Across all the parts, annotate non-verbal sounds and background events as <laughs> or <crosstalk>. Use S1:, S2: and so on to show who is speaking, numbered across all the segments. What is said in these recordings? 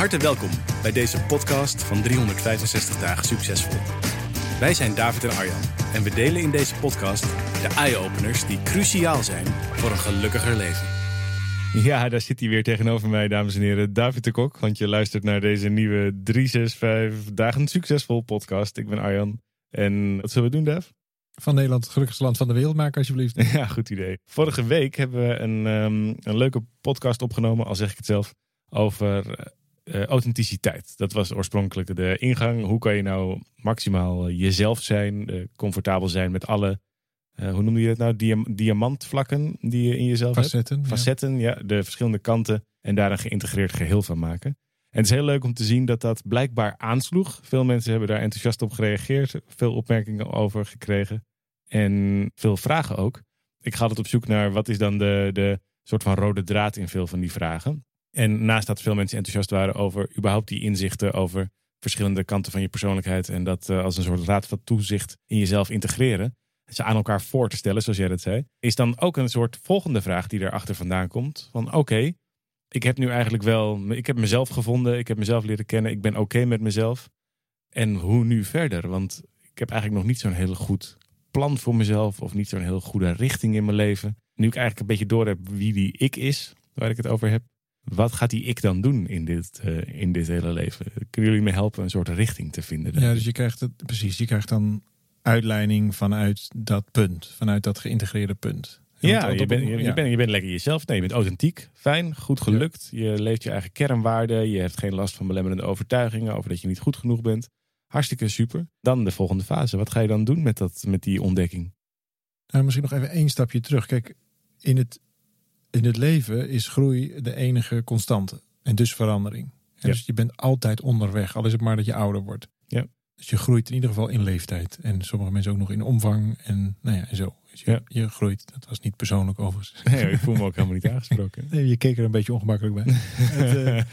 S1: harte welkom bij deze podcast van 365 dagen succesvol. Wij zijn David en Arjan en we delen in deze podcast de eye-openers die cruciaal zijn voor een gelukkiger leven.
S2: Ja, daar zit hij weer tegenover mij, dames en heren. David de Kok, want je luistert naar deze nieuwe 365 dagen succesvol podcast. Ik ben Arjan. En wat zullen we doen, Dave?
S3: Van Nederland het gelukkigste land van de wereld maken, alsjeblieft. <laughs>
S2: Ja, goed idee. Vorige week hebben we een, ehm, een leuke podcast opgenomen, al zeg ik het zelf, over uh, authenticiteit. Dat was oorspronkelijk de ingang. Hoe kan je nou maximaal eh, jezelf zijn, uh, comfortabel zijn met alle, hoe noemde je het nou, Diam diamantvlakken die je in jezelf
S3: Facetten,
S2: hebt? Facetten. Ja. ja, de verschillende kanten en daar een geïntegreerd geheel van maken. En het is heel leuk om te zien dat dat blijkbaar aansloeg. Veel mensen hebben daar enthousiast op gereageerd, veel opmerkingen over gekregen en veel vragen ook. Ik ga altijd op zoek naar wat is dan de, de soort van rode draad in veel van die vragen. En naast dat veel mensen enthousiast waren over überhaupt die inzichten over verschillende kanten van je persoonlijkheid en dat uh, als een soort raad van toezicht in jezelf integreren, ze aan elkaar voor te stellen, zoals jij dat zei, is dan ook een soort volgende vraag die erachter vandaan komt. Van oké, ik heb nu eigenlijk wel, ik heb mezelf gevonden, ik heb mezelf leren kennen, ik ben oké met mezelf. En hoe nu verder? Want ik heb eigenlijk nog niet zo'n heel goed plan voor mezelf of niet zo'n heel goede richting in mijn leven. Nu ik eigenlijk een beetje door heb wie die ik is, waar ik het over heb. Wat gaat die ik dan doen in dit, uh, in dit hele leven? Kunnen jullie me helpen een soort richting te vinden?
S3: Ja, dus je krijgt het precies. Je krijgt dan uitleiding vanuit dat punt, vanuit dat geïntegreerde punt.
S2: Ja, je, bent, je, je, bent, je bent lekker jezelf. Nee, je bent authentiek, fijn, goed gelukt. Je leeft je eigen kernwaarden. Je hebt geen last van belemmerende overtuigingen over dat je niet goed genoeg bent. Hartstikke super. Dan de volgende fase. Wat ga je dan doen met, dat, met die ontdekking?
S3: Nou, misschien nog even één stapje terug. Kijk, in het, in het leven is groei de enige constante. En dus verandering. Ja. Dus je bent altijd onderweg, al is het maar dat je ouder wordt.
S2: Ja.
S3: Dus je groeit in ieder geval in leeftijd. En sommige mensen ook nog in omvang. En nou ja, en zo. Dus je,
S2: ja.
S3: je groeit. Dat was niet persoonlijk overigens.
S2: Nee, ik voel me ook helemaal niet <laughs> aangesproken.
S3: Nee, je keek er een beetje ongemakkelijk bij. <laughs> het,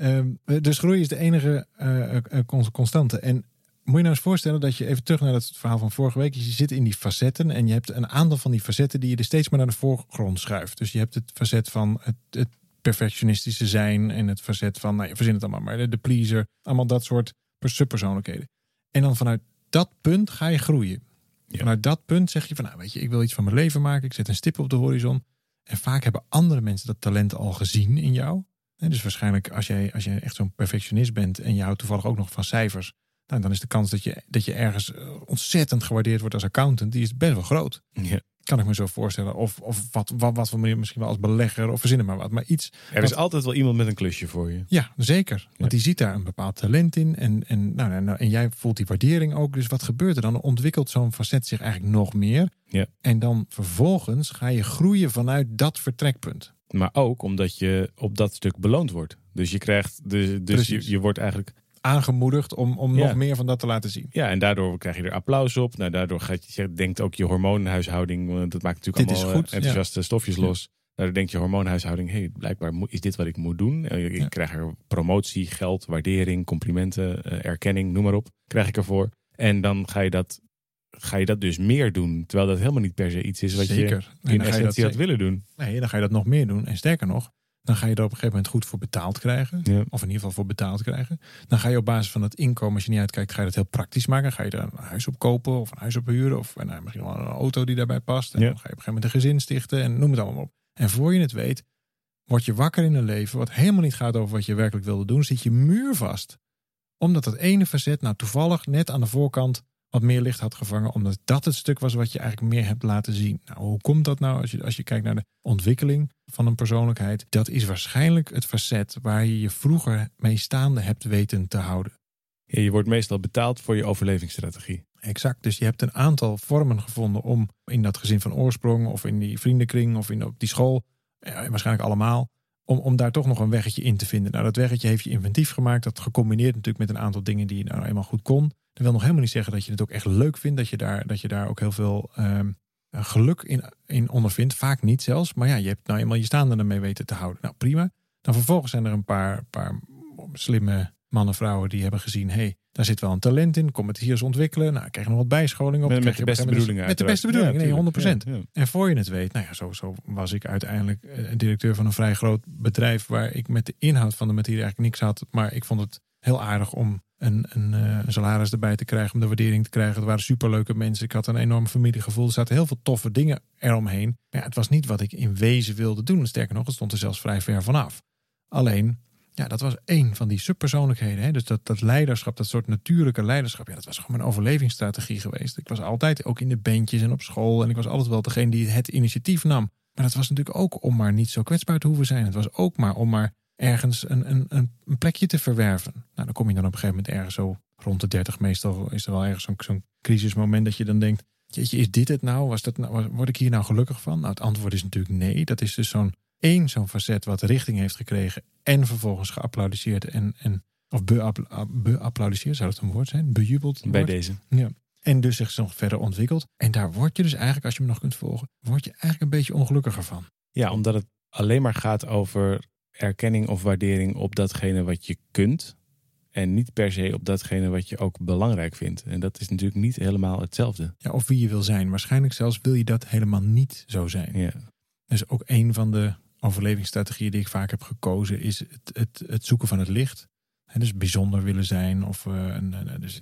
S3: uh, um, dus groei is de enige uh, constante. En moet je nou eens voorstellen dat je even terug naar het verhaal van vorige week. Je zit in die facetten en je hebt een aantal van die facetten die je er steeds maar naar de voorgrond schuift. Dus je hebt het facet van het, het perfectionistische zijn en het facet van, nou je verzin het allemaal maar, de, de pleaser. Allemaal dat soort subpersoonlijkheden. En dan vanuit dat punt ga je groeien. Ja. Vanuit dat punt zeg je van, nou weet je, ik wil iets van mijn leven maken. Ik zet een stip op de horizon. En vaak hebben andere mensen dat talent al gezien in jou. En dus waarschijnlijk als jij, als jij echt zo'n perfectionist bent en je houdt toevallig ook nog van cijfers. Nou, dan is de kans dat je, dat je ergens ontzettend gewaardeerd wordt als accountant, die is best wel groot.
S2: Ja.
S3: Kan ik me zo voorstellen. Of, of wat, wat, wat voor manier, misschien wel als belegger of verzinnen maar wat. Maar iets.
S2: Er is altijd wel iemand met een klusje voor je.
S3: Ja, zeker. Want die ziet daar een bepaald talent in. En, en, nou, en, en jij voelt die waardering ook. Dus wat gebeurt er dan? Dan ontwikkelt zo'n facet zich eigenlijk nog meer.
S2: Ja.
S3: En dan vervolgens ga je groeien vanuit dat vertrekpunt.
S2: Maar ook omdat je op dat stuk beloond wordt. Dus je krijgt, dus, dus je, je wordt eigenlijk
S3: aangemoedigd om, om ja. nog meer van dat te laten zien.
S2: Ja, en daardoor krijg je er applaus op. Nou, daardoor gaat je, denkt ook je hormoonhuishouding, dat maakt natuurlijk
S3: dit
S2: allemaal
S3: goed,
S2: enthousiaste
S3: ja.
S2: stofjes los. Daardoor denkt je hormoonhuishouding, hey, blijkbaar is dit wat ik moet doen. Ik ja. krijg er promotie, geld, waardering, complimenten, erkenning, noem maar op. Krijg ik ervoor. En dan ga je dat, ga je dat dus meer doen. Terwijl dat helemaal niet per se iets is wat
S3: Zeker.
S2: je in essentie had willen doen.
S3: Nee, dan ga je dat nog meer doen. En sterker nog, dan ga je er op een gegeven moment goed voor betaald krijgen.
S2: Ja.
S3: Of in ieder geval voor betaald krijgen. Dan ga je op basis van het inkomen, als je niet uitkijkt, ga je dat heel praktisch maken. Ga je er een huis op kopen of een huis op huren. Of nou, misschien wel een auto die daarbij past. En
S2: ja.
S3: dan ga je op een gegeven moment een gezin stichten en noem het allemaal op. En voor je het weet, word je wakker in een leven wat helemaal niet gaat over wat je werkelijk wilde doen. Zit je muurvast. Omdat dat ene verzet nou toevallig net aan de voorkant wat meer licht had gevangen. Omdat dat het stuk was wat je eigenlijk meer hebt laten zien. Nou, hoe komt dat nou als je, als je kijkt naar de ontwikkeling van een persoonlijkheid? Dat is waarschijnlijk het facet waar je je vroeger mee staande hebt weten te houden.
S2: Ja, je wordt meestal betaald voor je overlevingsstrategie.
S3: Exact. Dus je hebt een aantal vormen gevonden om in dat gezin van oorsprong of in die vriendenkring of in op die school, ja, waarschijnlijk allemaal, om, om daar toch nog een weggetje in te vinden. Nou, dat weggetje heeft je inventief gemaakt. Dat gecombineerd natuurlijk met een aantal dingen die je nou eenmaal goed kon. Dat wil nog helemaal niet zeggen dat je het ook echt leuk vindt. Dat je daar, dat je daar ook heel veel um, geluk in, in ondervindt. Vaak niet zelfs. Maar ja, je hebt nou eenmaal je staande ermee weten te houden. Nou, prima. Dan vervolgens zijn er een paar, paar slimme mannen, vrouwen die hebben gezien: hey, daar zit wel een talent in. Kom het hier eens ontwikkelen. Nou, ik krijg nog wat bijscholing op.
S2: Met, de
S3: je
S2: beste
S3: een
S2: bedoelingen
S3: Met de beste bedoelingen, nee,
S2: Ja,
S3: 100%.
S2: tuurlijk. Ja, ja.
S3: En voor je het weet, nou ja, zo, zo was ik uiteindelijk eh, directeur van een vrij groot bedrijf waar ik met de inhoud van de materie eigenlijk niks had. Maar ik vond het heel aardig om een, een, eh, een salaris erbij te krijgen, om de waardering te krijgen. Het waren superleuke mensen. Ik had een enorm familiegevoel. Er zaten heel veel toffe dingen eromheen. Maar ja, het was niet wat ik in wezen wilde doen. Sterker nog, het stond er zelfs vrij ver vanaf. Alleen, ja, dat was één van die subpersoonlijkheden. Hè? Dus dat, dat leiderschap, dat soort natuurlijke leiderschap. Ja, dat was gewoon mijn overlevingsstrategie geweest. Ik was altijd ook in de bandjes en op school. En ik was altijd wel degene die het initiatief nam. Maar dat was natuurlijk ook om maar niet zo kwetsbaar te hoeven zijn. Het was ook maar om maar ergens een, een, een, plekje te verwerven. Nou, dan kom je dan op een gegeven moment ergens zo rond de 30 meestal is er wel ergens zo'n zo'n crisismoment dat je dan denkt, is dit het nou? Was dat nou? Word ik hier nou gelukkig van? Nou, het antwoord is natuurlijk nee. Dat is dus zo'n één zo'n facet wat richting heeft gekregen en vervolgens geapplaudiseerd en, en of beappla- beapplaudiseerd, zou dat een woord zijn? Bejubeld.
S2: Bij deze.
S3: Ja. En dus zich nog verder ontwikkeld. En daar word je dus eigenlijk, als je me nog kunt volgen, word je eigenlijk een beetje ongelukkiger van.
S2: Ja, omdat het alleen maar gaat over erkenning of waardering op datgene wat je kunt. En niet per se op datgene wat je ook belangrijk vindt. En dat is natuurlijk niet helemaal hetzelfde.
S3: Ja, of wie je wil zijn. Waarschijnlijk zelfs wil je dat helemaal niet zo zijn.
S2: Ja,
S3: Dus ook een van de overlevingsstrategieën die ik vaak heb gekozen is het, het, het zoeken van het licht. En dus bijzonder willen zijn. Of eh, een- dus,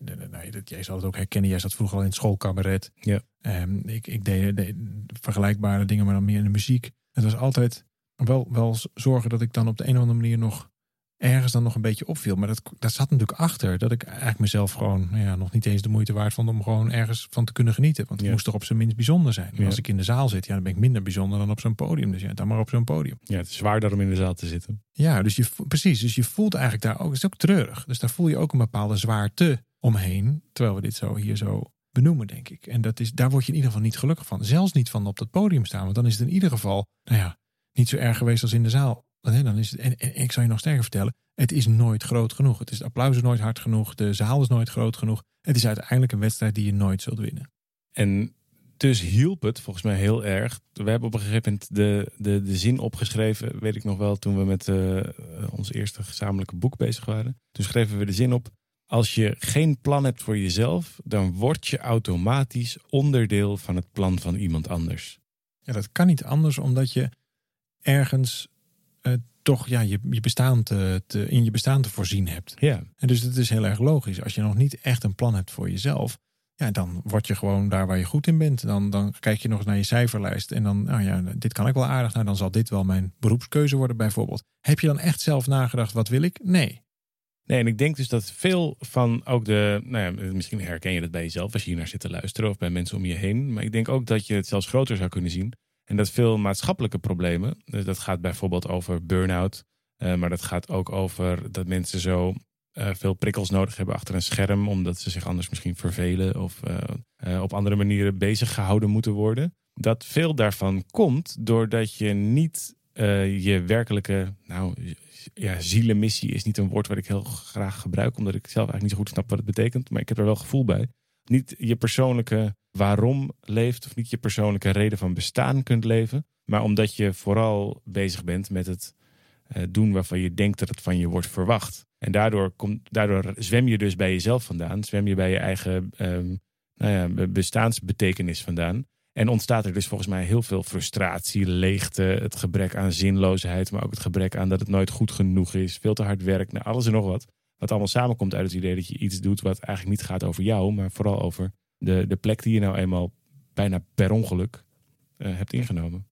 S3: dat- jij zal het ook herkennen. Jij zat vroeger al in het schoolcabaret.
S2: Ja.
S3: Ehm, ik, ik deed, deed vergelijkbare dingen, maar dan meer in de muziek. Het was altijd wel, wel zorgen dat ik dan op de een of andere manier nog ergens dan nog een beetje opviel. Maar dat, dat zat natuurlijk achter. Dat ik eigenlijk mezelf gewoon nou ja, nog niet eens de moeite waard vond om gewoon ergens van te kunnen genieten. Want het
S2: Ja.
S3: moest toch op zijn minst bijzonder zijn.
S2: Ja.
S3: Als ik in de zaal zit, ja, dan ben ik minder bijzonder dan op zo'n podium. Dus ja, dan maar op zo'n podium.
S2: ja, het is zwaarder om in de zaal te zitten.
S3: Ja, dus je, precies. Dus je voelt eigenlijk daar ook, het is ook treurig. Dus daar voel je ook een bepaalde zwaarte omheen. Terwijl we dit zo hier zo benoemen, denk ik. En dat is, daar word je in ieder geval niet gelukkig van. Zelfs niet van op dat podium staan. Want dan is het in ieder geval, nou ja, niet zo erg geweest als in de zaal. Dan is het, en, en ik zal je nog sterker vertellen, het is nooit groot genoeg. Het, is, het applaus is nooit hard genoeg. De zaal is nooit groot genoeg. Het is uiteindelijk een wedstrijd die je nooit zult winnen.
S2: En dus hielp het volgens mij heel erg. We hebben op een gegeven moment de, de, de zin opgeschreven, weet ik nog wel, toen we met eh, ons eerste gezamenlijke boek bezig waren. Toen schreven we de zin op. Als je geen plan hebt voor jezelf, dan word je automatisch onderdeel van het plan van iemand anders.
S3: Ja, dat kan niet anders, omdat je ergens toch ja, je, je bestaan te, te, in je bestaan te voorzien hebt.
S2: Ja,
S3: En dus het is heel erg logisch. Als je nog niet echt een plan hebt voor jezelf, ja, dan word je gewoon daar waar je goed in bent. Dan, dan kijk je nog eens naar je cijferlijst en dan, nou ja, dit kan ik wel aardig. Nou, dan zal dit wel mijn beroepskeuze worden, bijvoorbeeld. Heb je dan echt zelf nagedacht, wat wil ik? Nee.
S2: Nee, en ik denk dus dat veel van ook de. Nou ja, misschien herken je dat bij jezelf als je hier naar zit te luisteren of bij mensen om je heen. Maar ik denk ook dat je het zelfs groter zou kunnen zien. En dat veel maatschappelijke problemen, dus dat gaat bijvoorbeeld over burn-out. eh, maar dat gaat ook over dat mensen zo eh, veel prikkels nodig hebben achter een scherm. Omdat ze zich anders misschien vervelen of eh, op andere manieren bezig gehouden moeten worden. Dat veel daarvan komt doordat je niet je werkelijke, nou ja, zielenmissie is niet een woord wat ik heel graag gebruik, omdat ik zelf eigenlijk niet zo goed snap wat het betekent, maar ik heb er wel gevoel bij. Niet je persoonlijke waarom leeft, of niet je persoonlijke reden van bestaan kunt leven, maar omdat je vooral bezig bent met het eh, doen waarvan je denkt dat het van je wordt verwacht. En daardoor, komt, daardoor zwem je dus bij jezelf vandaan, zwem je bij je eigen ehm, nou ja, bestaansbetekenis vandaan. En ontstaat er dus volgens mij heel veel frustratie, leegte, het gebrek aan zinloosheid, maar ook het gebrek aan dat het nooit goed genoeg is, veel te hard werk, nou, alles en nog wat. Wat allemaal samenkomt uit het idee dat je iets doet wat eigenlijk niet gaat over jou, maar vooral over de, de plek die je nou eenmaal bijna per ongeluk eh, hebt ingenomen.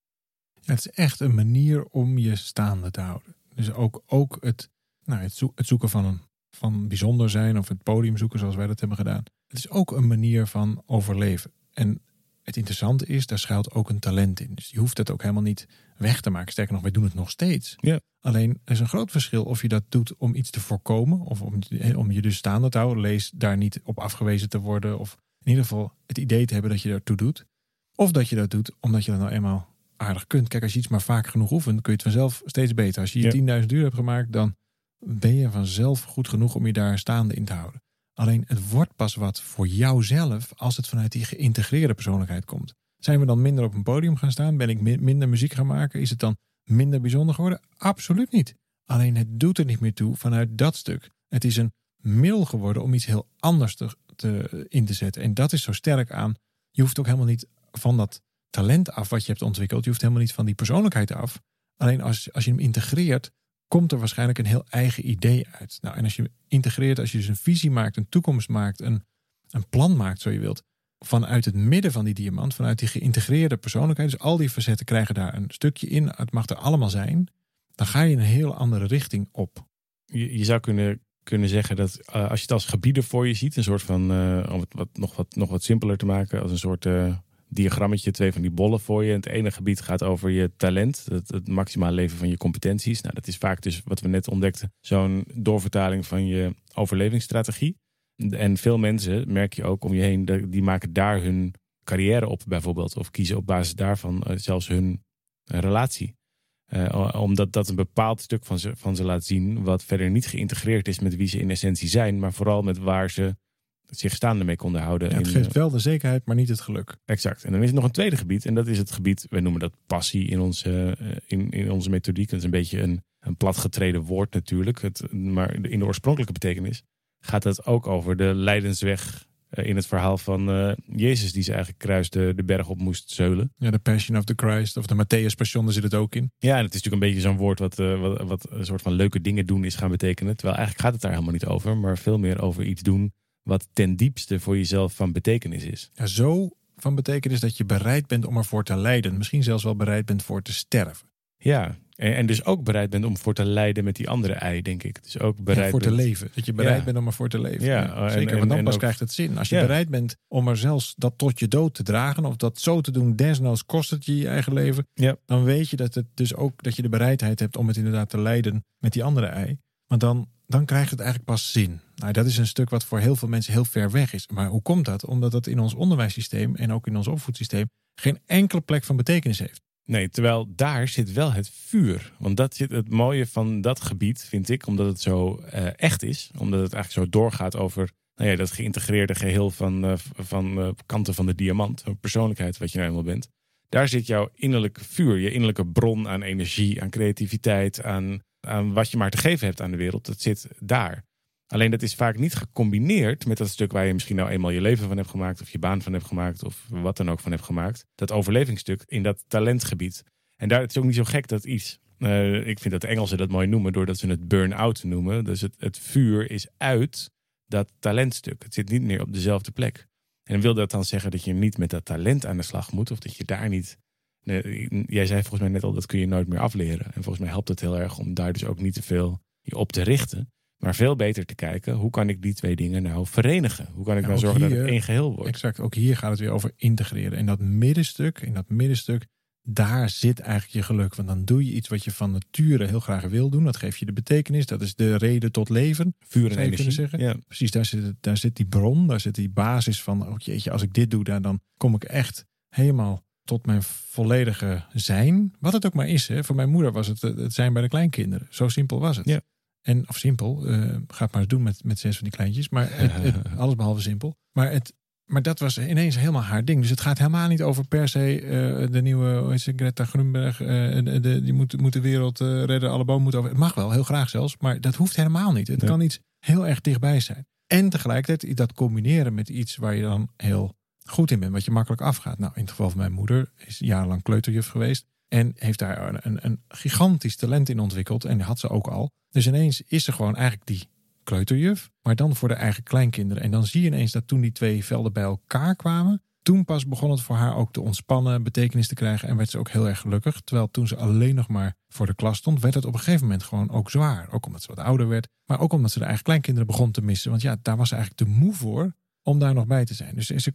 S3: Ja, het is echt een manier om je staande te houden. Dus ook, ook het, nou, het, zoek- het zoeken van, een, van bijzonder zijn of het podium zoeken zoals wij dat hebben gedaan. Het is ook een manier van overleven. En het interessante is, daar schuilt ook een talent in. Dus je hoeft het ook helemaal niet weg te maken. Sterker nog, wij doen het nog steeds.
S2: Ja.
S3: Alleen er is een groot verschil of je dat doet om iets te voorkomen. Of om, om je dus staande te houden. Lees daar niet op afgewezen te worden. Of in ieder geval het idee te hebben dat je daartoe doet. Of dat je dat doet omdat je dat nou eenmaal aardig kunt. Kijk, als je iets maar vaak genoeg oefent, kun je het vanzelf steeds beter. Als je je 10.000 uur hebt gemaakt, dan ben je vanzelf goed genoeg om je daar staande in te houden. Alleen het wordt pas wat voor jouzelf als het vanuit die geïntegreerde persoonlijkheid komt. Zijn we dan minder op een podium gaan staan? Ben ik mi- minder muziek gaan maken? Is het dan minder bijzonder geworden? Absoluut niet. Alleen het doet er niet meer toe vanuit dat stuk. Het is een middel geworden om iets heel anders te, in te zetten. En dat is zo sterk aan. Je hoeft ook helemaal niet van dat talent af wat je hebt ontwikkeld. Je hoeft helemaal niet van die persoonlijkheid af. Alleen als, als je hem integreert, komt er waarschijnlijk een heel eigen idee uit. Nou, en als je integreert, als je dus een visie maakt, een toekomst maakt, een, een plan maakt, zo je wilt, vanuit het midden van die diamant, vanuit die geïntegreerde persoonlijkheid, dus al die facetten krijgen daar een stukje in, het mag er allemaal zijn, dan ga je een heel andere richting op.
S2: Je, je zou kunnen, kunnen zeggen dat uh, als je het als gebieden voor je ziet, een soort van, uh, om het wat, nog, wat, nog wat simpeler te maken, als een soort uh, diagrammetje, twee van die bollen voor je. Het ene gebied gaat over je talent, het, het maximaal leven van je competenties. Nou, dat is vaak dus wat we net ontdekten, zo'n doorvertaling van je overlevingsstrategie. En veel mensen, merk je ook om je heen, die maken daar hun carrière op bijvoorbeeld. Of kiezen op basis daarvan zelfs hun relatie. Uh, omdat dat een bepaald stuk van ze, van ze laat zien, wat verder niet geïntegreerd is met wie ze in essentie zijn, maar vooral met waar ze zich staande mee konden houden.
S3: Ja, het geeft wel de zekerheid, maar niet het geluk.
S2: Exact. En dan is er nog een tweede gebied, en dat is het gebied, wij noemen dat passie in onze, in, in onze methodiek. Dat is een beetje een, een platgetreden woord natuurlijk, het, maar in de oorspronkelijke betekenis gaat het ook over de lijdensweg uh, in het verhaal van uh, Jezus, die ze eigenlijk kruis de, de berg op moest zeulen.
S3: Ja, de Passion of the Christ, of de Matthäus Passion, daar zit het ook in.
S2: Ja, en het is natuurlijk een beetje zo'n woord wat, uh, wat, wat een soort van leuke dingen doen is gaan betekenen. Terwijl eigenlijk gaat het daar helemaal niet over, maar veel meer over iets doen wat ten diepste voor jezelf van betekenis is.
S3: Ja, zo van betekenis dat je bereid bent om ervoor te lijden. Misschien zelfs wel bereid bent voor te sterven.
S2: Ja, en, en, dus ook bereid bent om voor te lijden met die andere ei, denk ik. Dus ook bereid
S3: ja, voor
S2: bent...
S3: te leven. Dat je bereid ja. bent om ervoor te leven. Ja, ja zeker. En, want dan pas ook... krijgt het zin. Als je bereid bent om er zelfs dat tot je dood te dragen, of dat zo te doen, desnoods kost het je je eigen leven, dan weet je dat het dus ook dat je de bereidheid hebt om het inderdaad te lijden met die andere ei. Want dan, dan krijgt het eigenlijk pas zin. Nou, dat is een stuk wat voor heel veel mensen heel ver weg is. Maar hoe komt dat? Omdat dat in ons onderwijssysteem en ook in ons opvoedsysteem geen enkele plek van betekenis heeft.
S2: Nee, terwijl daar zit wel het vuur. Want dat zit het mooie van dat gebied, vind ik, omdat het zo uh, echt is. Omdat het eigenlijk zo doorgaat over nou ja, dat geïntegreerde geheel van, uh, van uh, kanten van de diamant. Persoonlijkheid wat je nou eenmaal bent. Daar zit jouw innerlijke vuur, je innerlijke bron aan energie, aan creativiteit, aan, aan wat je maar te geven hebt aan de wereld. Dat zit daar. Alleen dat is vaak niet gecombineerd met dat stuk waar je misschien nou eenmaal je leven van hebt gemaakt, of je baan van hebt gemaakt, of wat dan ook van hebt gemaakt. Dat overlevingsstuk in dat talentgebied. En daar het is ook niet zo gek dat iets. Uh, ik vind dat de Engelsen dat mooi noemen, doordat ze het burn-out noemen. Dus het, het vuur is uit dat talentstuk. Het zit niet meer op dezelfde plek. En wil dat dan zeggen dat je niet met dat talent aan de slag moet, of dat je daar niet. Jij zei volgens mij net al, dat kun je nooit meer afleren. En volgens mij helpt het heel erg om daar dus ook niet te veel je op te richten. Maar veel beter te kijken, hoe kan ik die twee dingen nou verenigen? Hoe kan ik nou zorgen dat het één geheel wordt?
S3: Exact, ook hier gaat het weer over integreren. En dat middenstuk, in dat middenstuk, daar zit eigenlijk je geluk. Want dan doe je iets wat je van nature heel graag wil doen. Dat geeft je de betekenis, dat is de reden tot leven.
S2: Vuur en energie.
S3: kunnen zeggen.
S2: Ja.
S3: Precies, daar zit, daar zit die bron, daar zit die basis van... oh jeetje, als ik dit doe, dan kom ik echt helemaal tot mijn volledige zijn. Wat het ook maar is. Hè. Voor mijn moeder was het het zijn bij de kleinkinderen. Zo simpel was het.
S2: Ja.
S3: En, of simpel, eh, ga het maar eens doen met, met zes van die kleintjes. Maar het, <laughs> het, alles behalve simpel. Maar, het, maar dat was ineens helemaal haar ding. Dus het gaat helemaal niet over per se eh, de nieuwe hoe heet ze, Greta Grunberg. eh, de, de, die moet, moet de wereld redden, alle bomen moeten over. Het mag wel, heel graag zelfs. Maar dat hoeft helemaal niet. Het kan iets heel erg dichtbij zijn. En tegelijkertijd dat combineren met iets waar je dan heel goed in bent. Wat je makkelijk afgaat. Nou, in het geval van mijn moeder is jarenlang kleuterjuf geweest. En heeft daar een, een, gigantisch talent in ontwikkeld. En had ze ook al. Dus ineens is ze gewoon eigenlijk die kleuterjuf. Maar dan voor de eigen kleinkinderen. En dan zie je ineens dat toen die twee velden bij elkaar kwamen. Toen pas begon het voor haar ook te ontspannen, betekenis te krijgen. En werd ze ook heel erg gelukkig. Terwijl toen ze alleen nog maar voor de klas stond, werd het op een gegeven moment gewoon ook zwaar. Ook omdat ze wat ouder werd. Maar ook omdat ze de eigen kleinkinderen begon te missen. Want ja, daar was ze eigenlijk te moe voor om daar nog bij te zijn. Dus ze-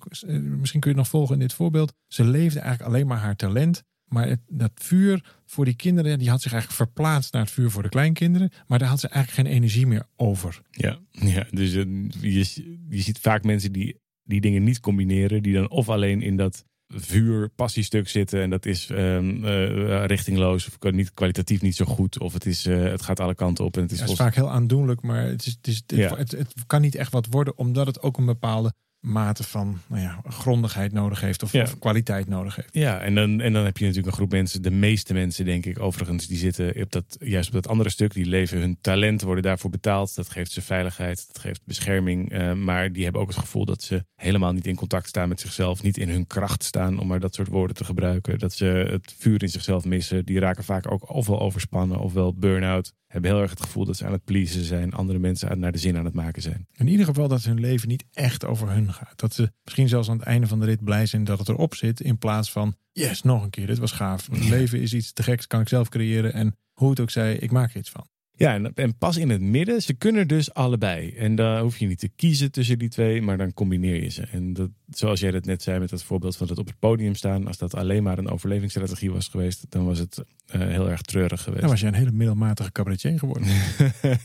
S3: misschien kun je het nog volgen in dit voorbeeld. Ze leefde eigenlijk alleen maar haar talent. Maar dat vuur voor die kinderen, die had zich eigenlijk verplaatst naar het vuur voor de kleinkinderen. Maar daar had ze eigenlijk geen energie meer over.
S2: Ja, ja dus eh, je, je ziet vaak mensen die die dingen niet combineren, die dan of alleen in dat vuur passiestuk zitten en dat is ehm, eh, richtingloos of kan niet, kwalitatief niet zo goed of het, is, eh, het gaat alle kanten op en het is,
S3: Het is
S2: volgens-
S3: vaak heel aandoenlijk, maar het, is, het, is, het,
S2: Ja.
S3: het, het kan niet echt wat worden, omdat het ook een bepaalde mate van nou ja, grondigheid nodig heeft of,
S2: Ja.
S3: of kwaliteit nodig heeft.
S2: Ja, en dan, en dan heb je natuurlijk een groep mensen, de meeste mensen denk ik overigens, die zitten op dat, juist op dat andere stuk. Die leven hun talent, worden daarvoor betaald. Dat geeft ze veiligheid, dat geeft bescherming. eh, maar die hebben ook het gevoel dat ze helemaal niet in contact staan met zichzelf. Niet in hun kracht staan, om maar dat soort woorden te gebruiken. Dat ze het vuur in zichzelf missen. Die raken vaak ook ofwel overspannen ofwel burn-out. Hebben heel erg het gevoel dat ze aan het pleasen zijn. Andere mensen aan- naar de zin aan het maken zijn.
S3: In ieder geval dat hun leven niet echt over hun gaat. Dat ze misschien zelfs aan het einde van de rit blij zijn dat het erop zit. In plaats van, yes, nog een keer, dit was gaaf. Het leven is iets te geks, kan ik zelf creëren. En hoe het ook zij, ik maak er iets van.
S2: Ja, en, en pas in het midden, ze kunnen dus allebei. En dan hoef je niet te kiezen tussen die twee, maar dan combineer je ze. En dat, zoals jij dat net zei met dat voorbeeld van het op het podium staan, als dat alleen maar een overlevingsstrategie was geweest, dan was het eh, heel erg treurig geweest.
S3: Dan was je een hele middelmatige cabaretier geworden. <laughs>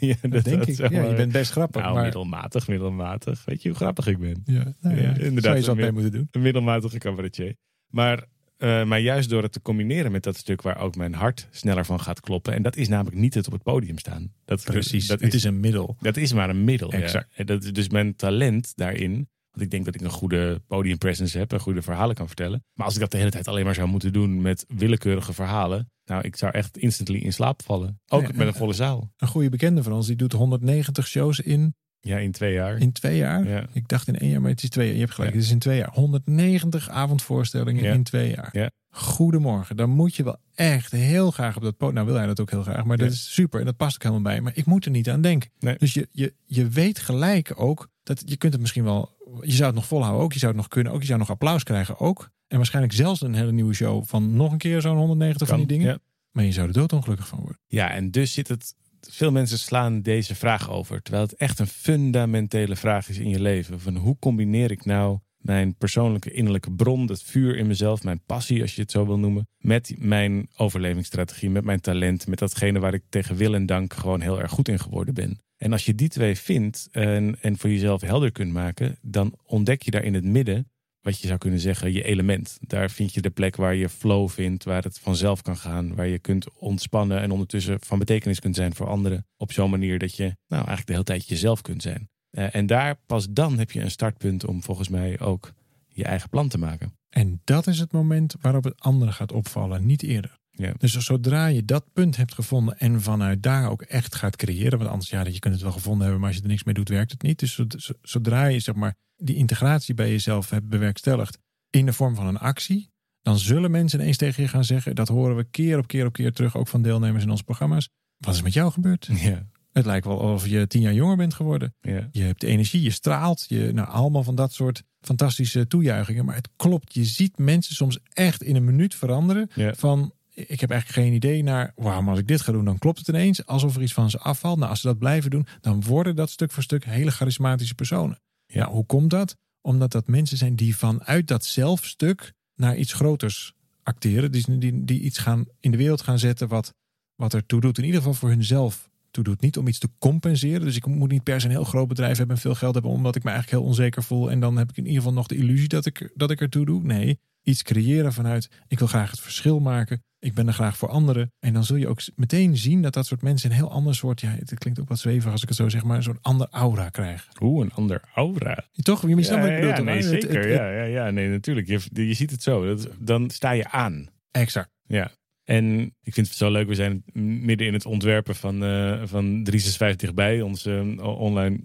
S2: ja,
S3: Dat denk ik. Ja, je bent best grappig.
S2: Nou,
S3: maar
S2: middelmatig, middelmatig. Weet je hoe grappig ik ben?
S3: ja, nou ja,
S2: Ja, inderdaad.
S3: Zou je wat mee moeten doen.
S2: Een middelmatige cabaretier. Maar, eh, maar juist door het te combineren met dat stuk waar ook mijn hart sneller van gaat kloppen. En dat is namelijk niet het op het podium staan. Dat,
S3: Precies,
S2: Dat
S3: het is een middel.
S2: Dat is maar een middel.
S3: Exact.
S2: Ja. Dat is dus mijn talent daarin. Want ik denk dat ik een goede podiumpresence heb en goede verhalen kan vertellen. Maar als ik dat de hele tijd alleen maar zou moeten doen met willekeurige verhalen. Nou, ik zou echt instantly in slaap vallen. Ook
S3: Ja,
S2: met een volle zaal.
S3: Een goede bekende van ons, die doet 190 shows in,
S2: Ja, in twee jaar.
S3: in twee jaar.
S2: Ja.
S3: Ik dacht in één jaar, maar het is twee jaar. Je hebt gelijk,
S2: Ja.
S3: het is in twee jaar. 190 avondvoorstellingen
S2: Ja.
S3: in twee jaar.
S2: Ja.
S3: Goedemorgen. Dan moet je wel echt heel graag op dat podium. Nou wil hij dat ook heel graag, maar dat is super. En dat past ook helemaal bij. Maar ik moet er niet aan denken.
S2: Nee.
S3: Dus je, je, je weet gelijk ook dat je kunt het misschien wel. Je zou het nog volhouden ook. Je zou het nog kunnen ook. Je zou nog applaus krijgen ook. En waarschijnlijk zelfs een hele nieuwe show van nog een keer zo'n 190 van die dingen.
S2: Ja.
S3: Maar je zou er doodongelukkig van worden.
S2: Ja, en dus zit het. Veel mensen slaan deze vraag over. Terwijl het echt een fundamentele vraag is in je leven. Van hoe combineer ik nou mijn persoonlijke innerlijke bron, het vuur in mezelf, mijn passie, als je het zo wil noemen, met mijn overlevingsstrategie, met mijn talent, met datgene waar ik tegen wil en dank gewoon heel erg goed in geworden ben. En als je die twee vindt en, en voor jezelf helder kunt maken, dan ontdek je daar in het midden wat je zou kunnen zeggen, je element. Daar vind je de plek waar je flow vindt, waar het vanzelf kan gaan, waar je kunt ontspannen en ondertussen van betekenis kunt zijn voor anderen. Op zo'n manier dat je nou eigenlijk de hele tijd jezelf kunt zijn. Eh, en daar pas dan heb je een startpunt om volgens mij ook je eigen plan te maken.
S3: En dat is het moment waarop het andere gaat opvallen, niet eerder.
S2: Ja.
S3: Dus zodra je dat punt hebt gevonden en vanuit daar ook echt gaat creëren, want anders ja, je kunt het wel gevonden hebben, maar als je er niks mee doet, werkt het niet. Dus zod- zo- zodra je zeg maar die integratie bij jezelf hebt bewerkstelligd in de vorm van een actie, dan zullen mensen ineens tegen je gaan zeggen, dat horen we keer op keer op keer terug, ook van deelnemers in onze programma's. Wat is met jou gebeurd?
S2: Ja,
S3: Het lijkt wel alsof je tien jaar jonger bent geworden.
S2: ja.
S3: Je hebt energie, je straalt, je, nou, allemaal van dat soort fantastische toejuichingen. Maar het klopt, je ziet mensen soms echt in een minuut veranderen.
S2: Ja.
S3: Van, ik heb eigenlijk geen idee naar, maar als ik dit ga doen, dan klopt het ineens. Alsof er iets van ze afvalt. Nou, als ze dat blijven doen, dan worden dat stuk voor stuk hele charismatische personen.
S2: Ja.
S3: Hoe komt dat? Omdat dat mensen zijn die vanuit dat zelfstuk naar iets groters acteren. Die, die, iets gaan in de wereld gaan zetten wat, wat er toe doet. In ieder geval voor hunzelf toe doet. Niet om iets te compenseren. Dus ik moet niet per se een heel groot bedrijf hebben en veel geld hebben, omdat ik me eigenlijk heel onzeker voel. En dan heb ik in ieder geval nog de illusie dat ik, dat ik er toe doe. Nee, iets creëren vanuit ik wil graag het verschil maken. Ik ben er graag voor anderen. En dan zul je ook meteen zien dat dat soort mensen een heel ander soort, ja, het klinkt ook wat zwevig als ik het zo zeg, maar een soort ander aura krijgen.
S2: Oeh, een ander aura.
S3: Toch? Je snapt
S2: ja, ja, nee,
S3: Het- het-
S2: zeker.
S3: het-
S2: ja, ja, ja, nee, natuurlijk. Je, je ziet het zo. Dat, dan sta je aan.
S3: Exact.
S2: Ja. En ik vind het zo leuk. We zijn midden in het ontwerpen van, eh van 356 bij, ons eh, online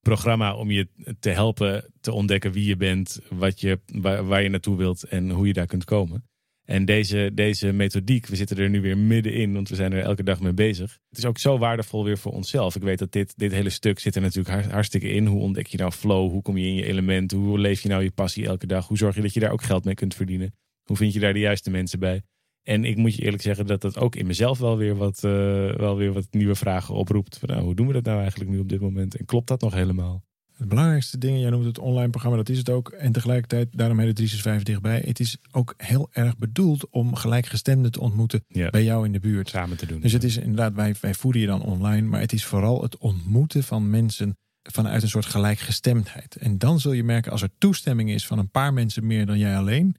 S2: programma om je te helpen te ontdekken wie je bent, wat je, waar, waar je naartoe wilt en hoe je daar kunt komen. En deze, deze methodiek, we zitten er nu weer middenin, want we zijn er elke dag mee bezig. Het is ook zo waardevol weer voor onszelf. Ik weet dat dit, dit hele stuk zit er natuurlijk har- hartstikke in. Hoe ontdek je nou flow? Hoe kom je in je element? Hoe leef je nou je passie elke dag? Hoe zorg je dat je daar ook geld mee kunt verdienen? Hoe vind je daar de juiste mensen bij? En ik moet je eerlijk zeggen dat dat ook in mezelf wel weer wat, eh, wel weer wat nieuwe vragen oproept. Van, nou, hoe doen we dat nou eigenlijk nu op dit moment? En klopt dat nog helemaal?
S3: Het belangrijkste ding, jij noemt het online programma, dat is het ook. En tegelijkertijd, daarom heet het 365 dichtbij. Het is ook heel erg bedoeld om gelijkgestemden te ontmoeten
S2: Ja,
S3: bij jou in de buurt.
S2: samen te doen.
S3: Dus het is inderdaad, wij, wij voeden je dan online, maar het is vooral het ontmoeten van mensen vanuit een soort gelijkgestemdheid. En dan zul je merken als er toestemming is van een paar mensen meer dan jij alleen.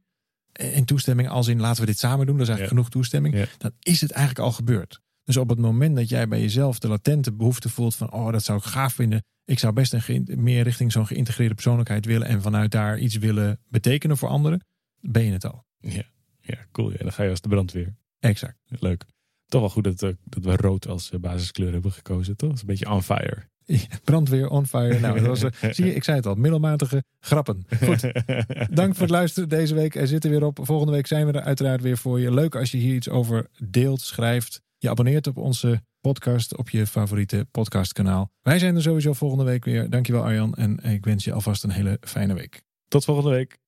S3: En toestemming als in laten we dit samen doen, dat is eigenlijk
S2: Ja.
S3: genoeg toestemming.
S2: Ja.
S3: Dan is het eigenlijk al gebeurd. Dus op het moment dat jij bij jezelf de latente behoefte voelt van, oh, dat zou ik gaaf vinden. Ik zou best een meer richting zo'n geïntegreerde persoonlijkheid willen en vanuit daar iets willen betekenen voor anderen, ben je het al.
S2: Ja, ja cool. Ja, dan ga je als de brandweer.
S3: Exact.
S2: Leuk. Toch wel goed dat, eh, dat we rood als eh, basiskleur hebben gekozen, toch? Dat is een beetje on fire.
S3: Brandweer, on fire. Nou, dat was, uh, <laughs> zie je, ik zei het al, middelmatige grappen. Goed, <laughs> dank voor het luisteren deze week. Er zitten weer op. Volgende week zijn we er uiteraard weer voor je. Leuk als je hier iets over deelt, schrijft. Je abonneert op onze podcast op je favoriete podcastkanaal. Wij zijn er sowieso volgende week weer. Dankjewel Arjan en ik wens je alvast een hele fijne week.
S2: Tot volgende week.